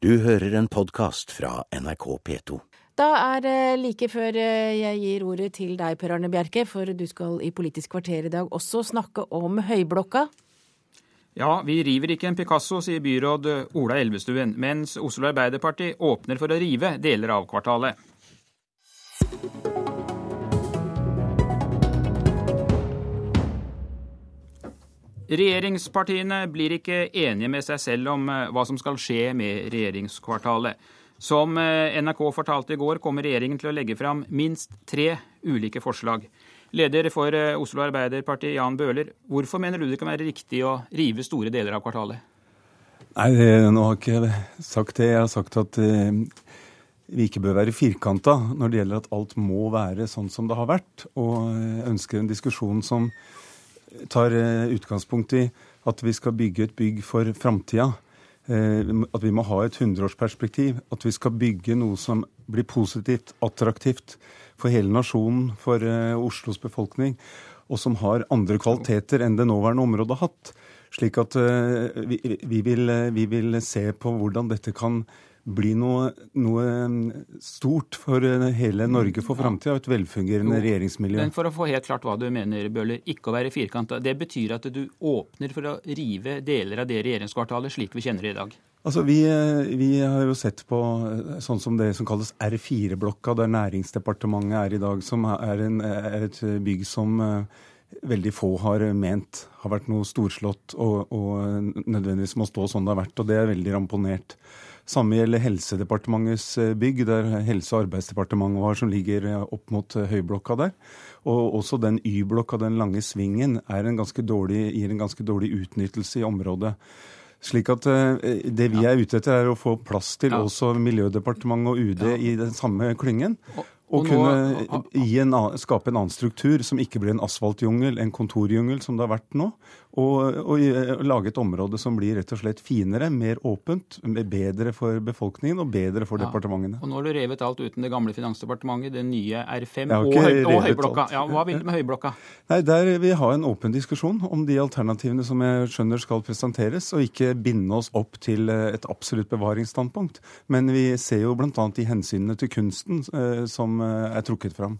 Du hører en podkast fra NRK P2. Da er det like før eh, jeg gir ordet til deg, Per Arne Bjerke, for du skal i Politisk kvarter i dag også snakke om Høyblokka. Ja, vi river ikke en Picasso, sier byråd Ola Elvestuen, mens Oslo Arbeiderparti åpner for å rive deler av kvartalet. Regjeringspartiene blir ikke enige med seg selv om eh, hva som skal skje med regjeringskvartalet. Som eh, NRK fortalte i går, kommer regjeringen til å legge fram minst tre ulike forslag. Leder for eh, Oslo Arbeiderparti, Jan Bøhler, hvorfor mener du det kan være riktig å rive store deler av kvartalet? Nei, nå har jeg ikke sagt det. Jeg har sagt at vi ikke bør være firkanta når det gjelder at alt må være sånn som det har vært, og ønsker en diskusjon som tar eh, utgangspunkt i at vi skal bygge et bygg for framtida. Eh, at vi må ha et hundreårsperspektiv. At vi skal bygge noe som blir positivt, attraktivt for hele nasjonen, for eh, Oslos befolkning, og som har andre kvaliteter enn det nåværende området har hatt. Slik at vi, vi, vil, vi vil se på hvordan dette kan bli noe, noe, stort for hele Norge for framtida, et velfungerende jo, regjeringsmiljø. Men for å få helt klart hva du mener, Bøhler, ikke å være firkanta. Det betyr at du åpner for å rive deler av det regjeringskvartalet slik vi kjenner det i dag? Altså, vi, vi, har jo sett på sånn som det som kalles R4-blokka, der Næringsdepartementet er i dag, som er, en, er et bygg som veldig få har ment har vært noe storslått og, og nødvendigvis må stå sånn det har vært. Og det er veldig ramponert. Samme gjelder Helsedepartementets eh, bygg, der Helse- og arbeidsdepartementet var, som ligger eh, opp mot eh, Høyblokka der. Og også den Y-blokka, den lange svingen, en dårlig, gir en ganske dårlig utnyttelse i området. Slik at Det vi er ute etter, er å få plass til ja. også Miljødepartementet og UD ja. i den samme klyngen. Og, og, kunne en, skape en annen struktur som ikke blir en asfaltjungel, en kontorjungel som det har vært nå. Og, og, lage et område som blir rett og slett finere, mer åpent, bedre for befolkningen og bedre for ja. departementene. Og nå har du revet alt uten det gamle Finansdepartementet, det nye R5 og, høy, og Høyblokka. Ja, hva vil du med Høyblokka? Nei, Der vil vi ha en åpen diskusjon om de alternativene som jeg skjønner skal presenteres, og ikke binde oss opp til eh, et absolutt bevaringsstandpunkt. Men vi ser jo bl.a. de hensynene til kunsten eh, som eh, er trukket fram.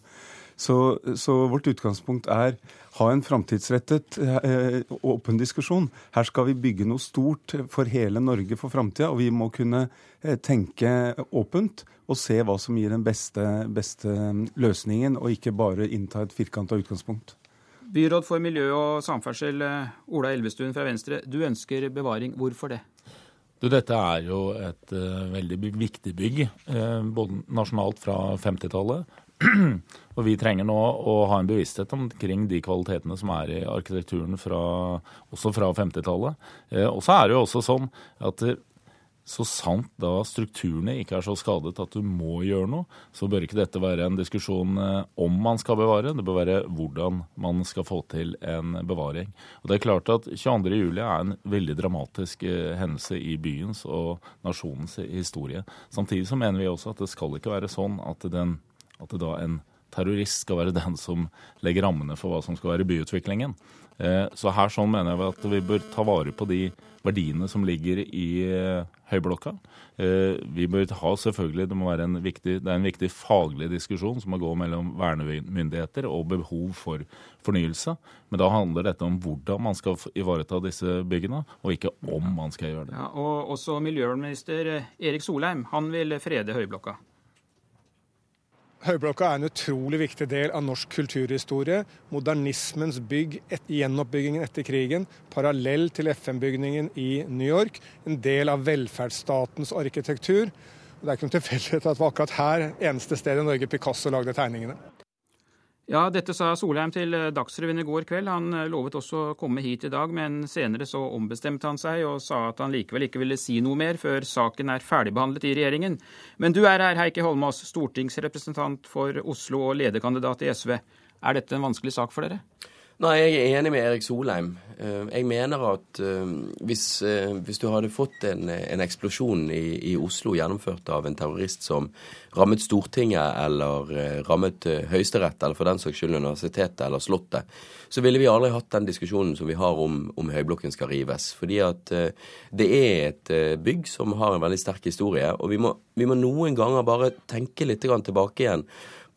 Så, så, vårt utgangspunkt er ha en framtidsrettet, eh, åpen diskusjon. Her skal vi bygge noe stort for hele Norge for framtida, og vi må kunne eh, tenke åpent og se hva som gir den beste, beste løsningen, og ikke bare innta et firkanta utgangspunkt. Byråd for miljø og samferdsel, eh, Ola Elvestuen fra Venstre. Du ønsker bevaring. Hvorfor det? Du, dette er jo et uh, veldig viktig bygg, uh, både nasjonalt fra 50-tallet, og vi trenger nå å ha en bevissthet omkring de kvalitetene som er i arkitekturen fra, også fra 50-tallet. Eh, og så er det jo også sånn at så sant da strukturene ikke er så skadet at du må gjøre noe, så bør ikke dette være en diskusjon eh, om man skal bevare, det bør være hvordan man skal få til en bevaring. Og det er klart at 22.07 er en veldig dramatisk eh, hendelse i byens og nasjonens historie. Samtidig så mener vi også at det skal ikke være sånn at den at det da en terrorist skal være den som legger rammene for hva som skal være byutviklingen. Eh, så her sånn mener jeg at vi bør ta vare på de verdiene som ligger i eh, Høyblokka. Eh, vi bør ha selvfølgelig, Det må være en viktig, det er en viktig faglig diskusjon som må gå mellom vernemyndigheter og behov for fornyelse. Men da handler dette om hvordan man skal ivareta disse byggene, og ikke om man skal gjøre det. Ja, og Også miljøminister Erik Solheim han vil frede Høyblokka. Høyblokka er en utrolig viktig del av norsk kulturhistorie. Modernismens bygg, et, gjenoppbyggingen etter krigen, parallell til FN-bygningen i New York. En del av velferdsstatens arkitektur. Det er ikke noen tilfeldighet at det var akkurat her, eneste stedet i Norge, Picasso lagde tegningene. Ja, Dette sa Solheim til eh, Dagsrevyen i går kveld. Han eh, lovet også å komme hit i dag, men senere så ombestemte han seg og sa at han likevel ikke ville si noe mer før saken er ferdigbehandlet i regjeringen. Men du er her, Heikki Holmås, stortingsrepresentant for Oslo og lederkandidat i SV. Er dette en vanskelig sak for dere? Nei, jeg er enig med Erik Solheim. Eh, jeg mener at eh, hvis, eh, hvis du hadde fått en, en eksplosjon i, i, Oslo gjennomført av en terrorist som rammet Stortinget eller rammet Høyesterett, eller for den saks skyld Universitetet eller Slottet, så ville vi aldri hatt den diskusjonen som vi har om, om Høyblokken skal rives. Fordi at det er et bygg som har en veldig sterk historie, og vi må, vi må noen ganger bare tenke litt tilbake igjen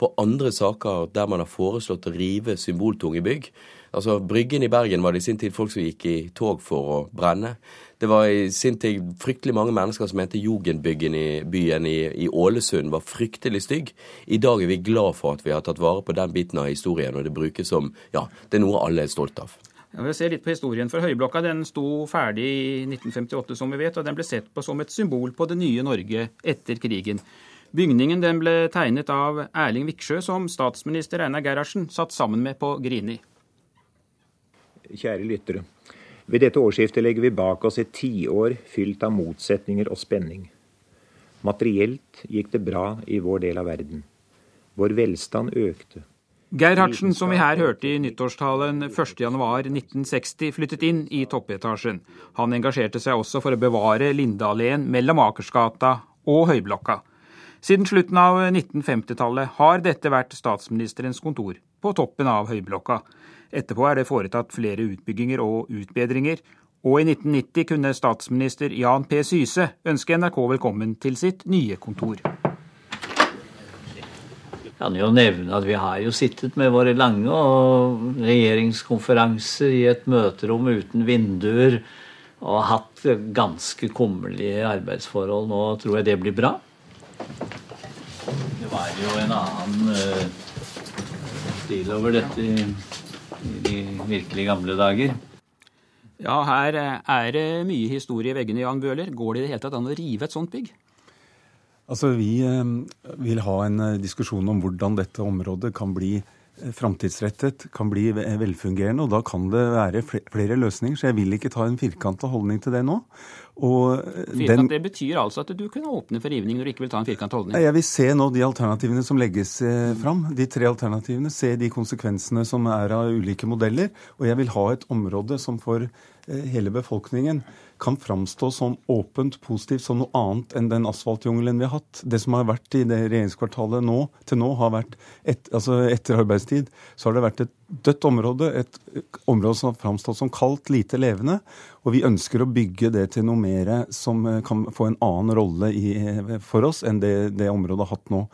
på andre saker der man har foreslått å rive symboltunge bygg. Altså, Bryggen i Bergen var det i sin tid folk som gikk i tog for å brenne. Det var i sin tid fryktelig mange mennesker som mente Jugendbyggen i byen i, i, Ålesund var fryktelig stygg. I dag er vi glad for at vi har tatt vare på den biten av historien, og det brukes som Ja, det er noe alle er stolt av. Vi ser litt på historien, for Høyblokka den sto ferdig i 1958, som vi vet, og den ble sett på som et symbol på det nye Norge etter krigen. Bygningen den ble tegnet av Erling Viksjø, som statsminister Einar Gerhardsen satt sammen med på Grini. Kjære lyttere. Ved dette årsskiftet legger vi bak oss et tiår fylt av motsetninger og spenning. Materielt gikk det bra i vår del av verden. Vår velstand økte. Gerhardsen, som vi her hørte i nyttårstalen 1.1.1960, flyttet inn i toppetasjen. Han engasjerte seg også for å bevare Lindealleen mellom Akersgata og Høyblokka. Siden slutten av 1950-tallet har dette vært statsministerens kontor, på toppen av Høyblokka. Etterpå er det foretatt flere utbygginger og utbedringer, og i 1990 kunne statsminister Jan P. Syse ønske NRK velkommen til sitt nye kontor. Jeg kan jo nevne at vi har jo sittet med våre lange regjeringskonferanser i et møterom uten vinduer og hatt ganske kummerlige arbeidsforhold. Nå tror jeg det blir bra. Det var jo en annen uh, stil over dette i, i de virkelig gamle dager. Ja, her er det mye historie i veggene, Jan Bøhler. Går det i det hele tatt an å rive et sånt bygg? Altså, Vi eh, vil ha en eh, diskusjon om hvordan dette området kan bli framtidsrettet, kan bli velfungerende. Og da kan det være flere løsninger. Så jeg vil ikke ta en firkanta holdning til det nå. Og den, det betyr altså at du kunne åpne for rivning når du ikke vil ta en firkanta holdning? Jeg vil se nå de alternativene som legges eh, fram. De tre alternativene. Se de konsekvensene som er av ulike modeller. Og jeg vil ha et område som for eh, hele befolkningen kan framstå som åpent positivt, som noe annet enn den asfaltjungelen vi har hatt. Det som har vært i det regjeringskvartalet nå, til nå, har vært et, altså etter arbeidstid, så har det vært et dødt område. Et område som har framstått som kaldt, lite levende. Og vi ønsker å bygge det til noe mer som kan få en annen rolle i, for oss enn det, det området har hatt nå.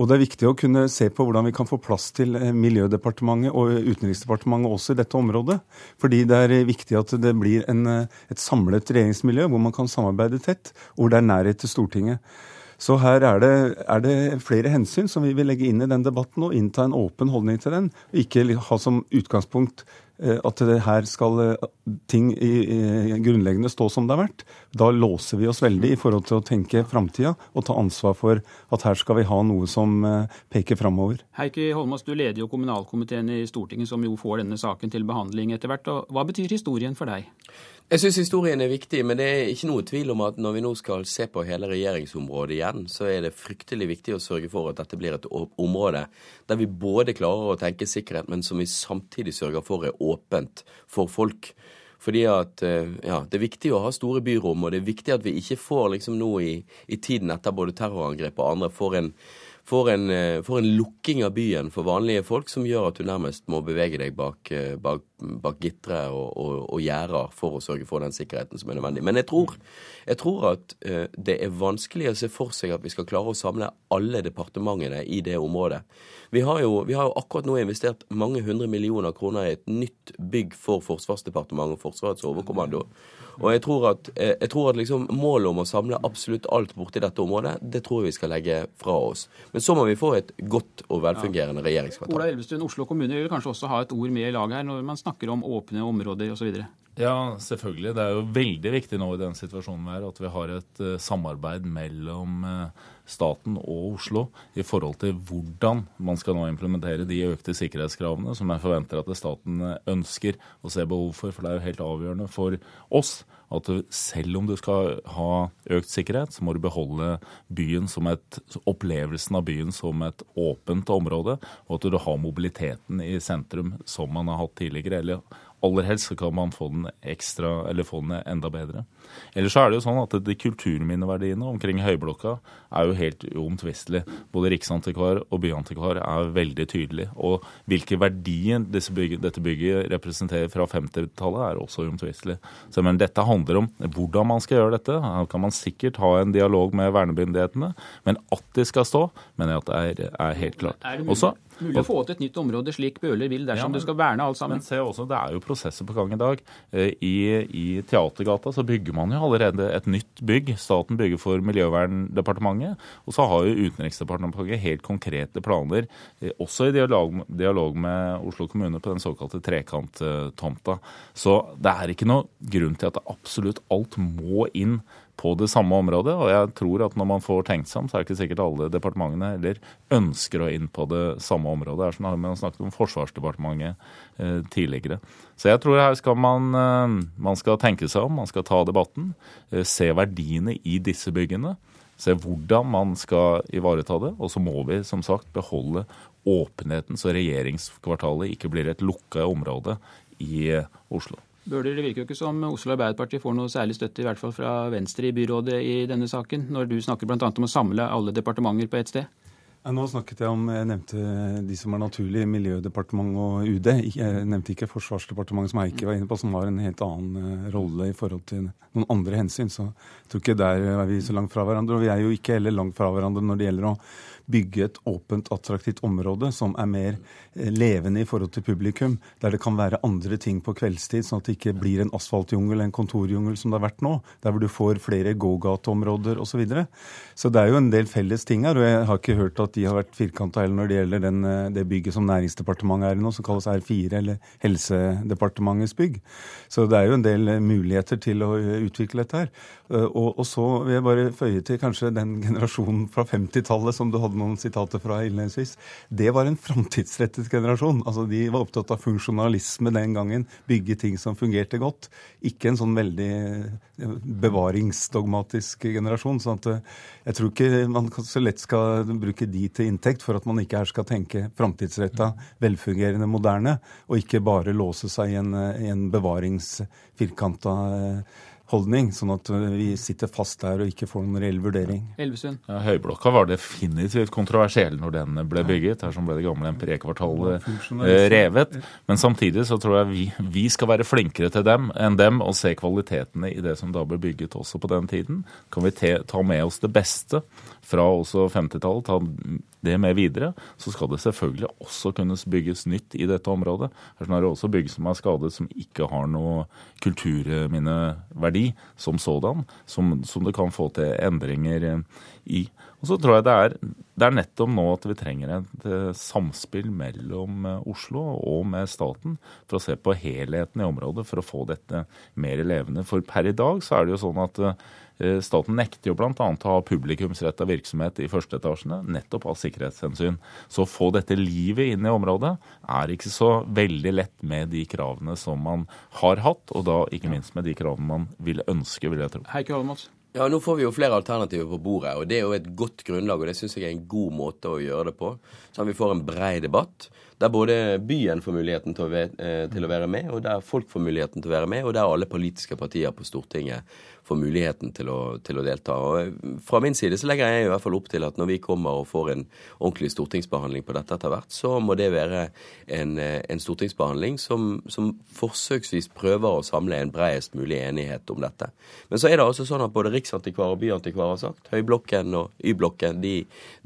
Og det er viktig å kunne se på hvordan vi kan få plass til eh, Miljødepartementet og Utenriksdepartementet også i dette området. Fordi det er viktig at det blir en, eh, et samlet regjeringsmiljø hvor man kan samarbeide tett, og hvor det er nærhet til Stortinget. Så her er det, er det, flere hensyn som vi vil legge inn i den debatten, og innta en åpen holdning til den. Og ikke ha som utgangspunkt Eh, at her skal eh, ting i, i grunnleggende stå som det har vært. Da låser vi oss veldig i forhold til å tenke framtida og ta ansvar for at her skal vi ha noe som eh, peker framover. Heikki Holmås, du leder jo kommunalkomiteen i Stortinget, som jo får denne saken til behandling etter hvert. Hva betyr historien for deg? Jeg syns historien er viktig, men det er ikke noe tvil om at når vi nå skal se på hele regjeringsområdet igjen, så er det fryktelig viktig å sørge for at dette blir et område der vi både klarer å tenke sikkerhet, men som vi samtidig sørger for er åpent for folk. Fordi at eh, ja, Det er viktig å ha store byrom, og det er viktig at vi ikke får liksom nå i, i tiden etter både terrorangrep og andre får en får en, eh, får en, lukking av byen for vanlige folk som gjør at du nærmest må bevege deg bak, eh, bak, bak gitre og, og, og gjerder for å sørge for den sikkerheten som er nødvendig. Men jeg tror, jeg tror at uh, det er vanskelig å se for seg at vi skal klare å samle alle departementene i det området. Vi har, jo, vi har jo akkurat nå investert mange hundre millioner kroner i et nytt bygg for Forsvarsdepartementet og Forsvarets overkommando. Og jeg tror at, eh, jeg tror at liksom målet om å samle absolutt alt borti dette området, det tror jeg vi skal legge fra oss. Men så må vi få et godt og velfungerende regjeringskvartal. Ola Elvestuen, Oslo kommune vil kanskje også ha et ord med i laget her når man snakker om åpne områder osv.? Ja, selvfølgelig. Det er jo veldig viktig nå i den situasjonen vi er, at vi har et uh, samarbeid mellom uh, staten og Oslo i forhold til hvordan man skal nå implementere de økte sikkerhetskravene som jeg forventer at staten ønsker og ser behov for. For det er jo helt avgjørende for oss at selv om du skal ha økt sikkerhet, så må du beholde et, opplevelsen av byen som et åpent område, og at du har mobiliteten i sentrum som man har hatt tidligere. eller aller helst så kan man få den ekstra, eller få den enda bedre. Ellers så er det jo sånn at de kulturminneverdiene omkring Høyblokka er jo helt uomtvistelige. Både Riksantikvar og Byantikvar er veldig tydelige. Og hvilke verdier bygget, dette bygget representerer fra 50-tallet, er også uomtvistelig. Så men dette handler om hvordan man skal gjøre dette. Her kan man sikkert ha en dialog med vernemyndighetene, men at de skal stå, mener jeg at det er, er helt klart. Også, mulig å få til et nytt område slik Bøhler vil, dersom ja, men, du skal verne alt sammen. Men se også, Det er jo prosesser på gang i dag. Eh, I, I, Teatergata så bygger man jo allerede et nytt bygg. Staten bygger for Miljøverndepartementet. Og så har jo Utenriksdepartementet helt konkrete planer, eh, også i dialog, dialog med Oslo kommune, på den såkalte trekanttomta. Så det er ikke noe grunn til at absolutt alt må inn på det samme området. Og jeg tror at når man får tenkt seg om, så er det ikke sikkert alle departementene heller ønsker å inn på det samme området. Det er sånn Man snakket om Forsvarsdepartementet eh, tidligere. Så jeg tror her skal man, eh, man skal tenke seg om, man skal ta debatten. Eh, se verdiene i disse byggene. Se hvordan man skal ivareta det. Og så må vi som sagt beholde åpenheten, så regjeringskvartalet ikke blir et lukka område i Oslo. Bøhler, det virker jo ikke som Oslo Arbeiderparti får noe særlig støtte, i hvert fall fra Venstre i byrådet i denne saken, når du snakker bl.a. om å samle alle departementer på ett sted? Ja, nå snakket jeg om Jeg nevnte de som er naturlige, Miljødepartementet og UD. Jeg nevnte ikke Forsvarsdepartementet, som Heikki var inne på, som har en helt annen eh, rolle i forhold til noen andre hensyn. Så jeg tror ikke der er vi så langt fra hverandre. Og vi er jo ikke heller langt fra hverandre når det gjelder å bygge et åpent, attraktivt område som er mer eh, levende i forhold til publikum, der det kan være andre ting på kveldstid, sånn at det ikke blir en asfaltjungel, en kontorjungel som det har vært nå, der hvor du får flere gågateområder osv. Så, videre. så det er jo en del felles ting her, og jeg har ikke hørt at de har vært firkanta heller når det gjelder den, eh, det bygget som Næringsdepartementet er i nå, som kalles R4, eller Helsedepartementets bygg. Så det er jo en del eh, muligheter til å utvikle dette her. Og, og så vil jeg bare føye til kanskje den generasjonen fra 50-tallet som du hadde noen sitater fra innledningsvis. Det var en framtidsrettet generasjon. Altså, De var opptatt av funksjonalisme den gangen. Bygge ting som fungerte godt. Ikke en sånn veldig eh, bevaringsdogmatisk generasjon. sånn eh, jeg tror ikke man så lett skal bruke de til inntekt for at man ikke her skal tenke framtidsretta, velfungerende, moderne, og ikke bare låse seg i en, eh, i en bevaringsfirkanta holdning, sånn at vi sitter fast der og ikke får noen reell vurdering. Elvesund. Ja, Høyblokka var definitivt kontroversiell når den ble bygget. Her som ble det gamle MPR-kvartalet eh, revet. Men samtidig så tror jeg vi, vi skal være flinkere til dem enn dem og se kvalitetene i det som da ble bygget også på den tiden. Kan vi te, ta med oss det beste fra også 50-tallet, ta det med videre, så skal det selvfølgelig også kunne bygges nytt i dette området. Her er det også bygg som er skadet som ikke har noe kulturminneverdi som sådan, som, som det kan få til endringer i. Og så tror jeg det er, det er nettopp nå at vi trenger et eh, samspill mellom eh, Oslo og med staten for å se på helheten i området for å få dette mer levende. For per i dag så er det jo sånn at Eh, staten nekter jo bl.a. å ha publikumsretta virksomhet i førsteetasjene, nettopp av sikkerhetshensyn. Så å få dette livet inn i området er ikke så veldig lett med de kravene som man har hatt, og da ikke minst med de kravene man vil ønske, vil jeg tro. Heike Holmås. Ja, Nå får vi jo flere alternativer på bordet, og det er jo et godt grunnlag. og Det syns jeg er en god måte å gjøre det på. Sånn at vi får en brei debatt der både byen får muligheten til å, eh, til å, være med, og der folk får muligheten til å være med, og der alle politiske partier på Stortinget får muligheten til å, til å, delta. Og Fra min side så legger jeg i hvert fall opp til at når vi kommer og får en ordentlig stortingsbehandling på dette etter hvert, så må det være en, en stortingsbehandling som, som, forsøksvis prøver å samle en bredest mulig enighet om dette. Men så er det altså sånn at både riksantikvar og byantikvar har sagt. Høyblokken og Y-blokken de,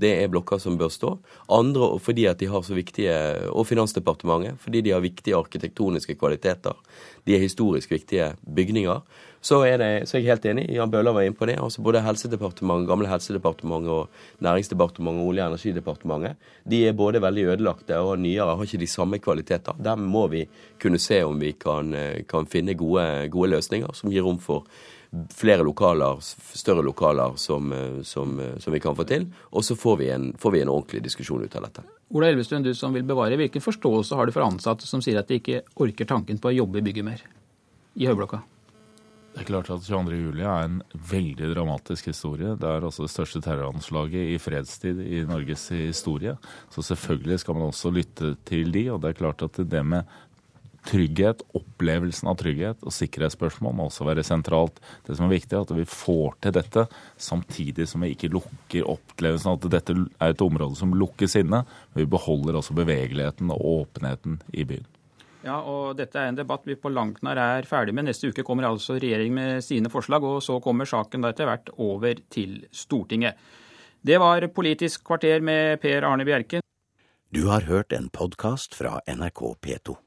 det er blokker som bør stå. Andre fordi at de har så viktige, og Finansdepartementet fordi de har viktige arkitektoniske kvaliteter. De er historisk viktige bygninger. Så er, det, så er jeg helt enig. Jan Bøhler var inne på det. altså Både Helsedepartementet, gamle Helsedepartementet og Næringsdepartementet og Olje- og energidepartementet de er både veldig ødelagte og nyere, har ikke de samme kvaliteter. Der må vi kunne se om vi kan, kan finne gode, gode løsninger som gir rom for flere lokaler, større lokaler som, som, som vi kan få til. Og så får vi, en, får vi en ordentlig diskusjon ut av dette. Ola Elvestuen, du som vil bevare, hvilken forståelse har du for ansatte som sier at de ikke orker tanken på å jobbe i bygget mer i Høyblokka? Det er klart at 22. juli er en veldig dramatisk historie. Det er altså det største terroranslaget i fredstid i Norges historie. Så selvfølgelig skal man også lytte til de, og det er klart at det med trygghet, opplevelsen av trygghet og sikkerhetsspørsmål må også være sentralt. Det som er viktig, er at vi får til dette samtidig som vi ikke lukker opplevelsen av at dette er et område som lukkes inne. Men vi beholder også bevegeligheten og åpenheten i byen. Ja, og Dette er en debatt vi på langt nær er ferdig med. Neste uke kommer altså regjeringen med sine forslag, og så kommer saken da etter hvert over til Stortinget. Det var Politisk kvarter med Per Arne Bjerke. Du har hørt en podkast fra NRK P2.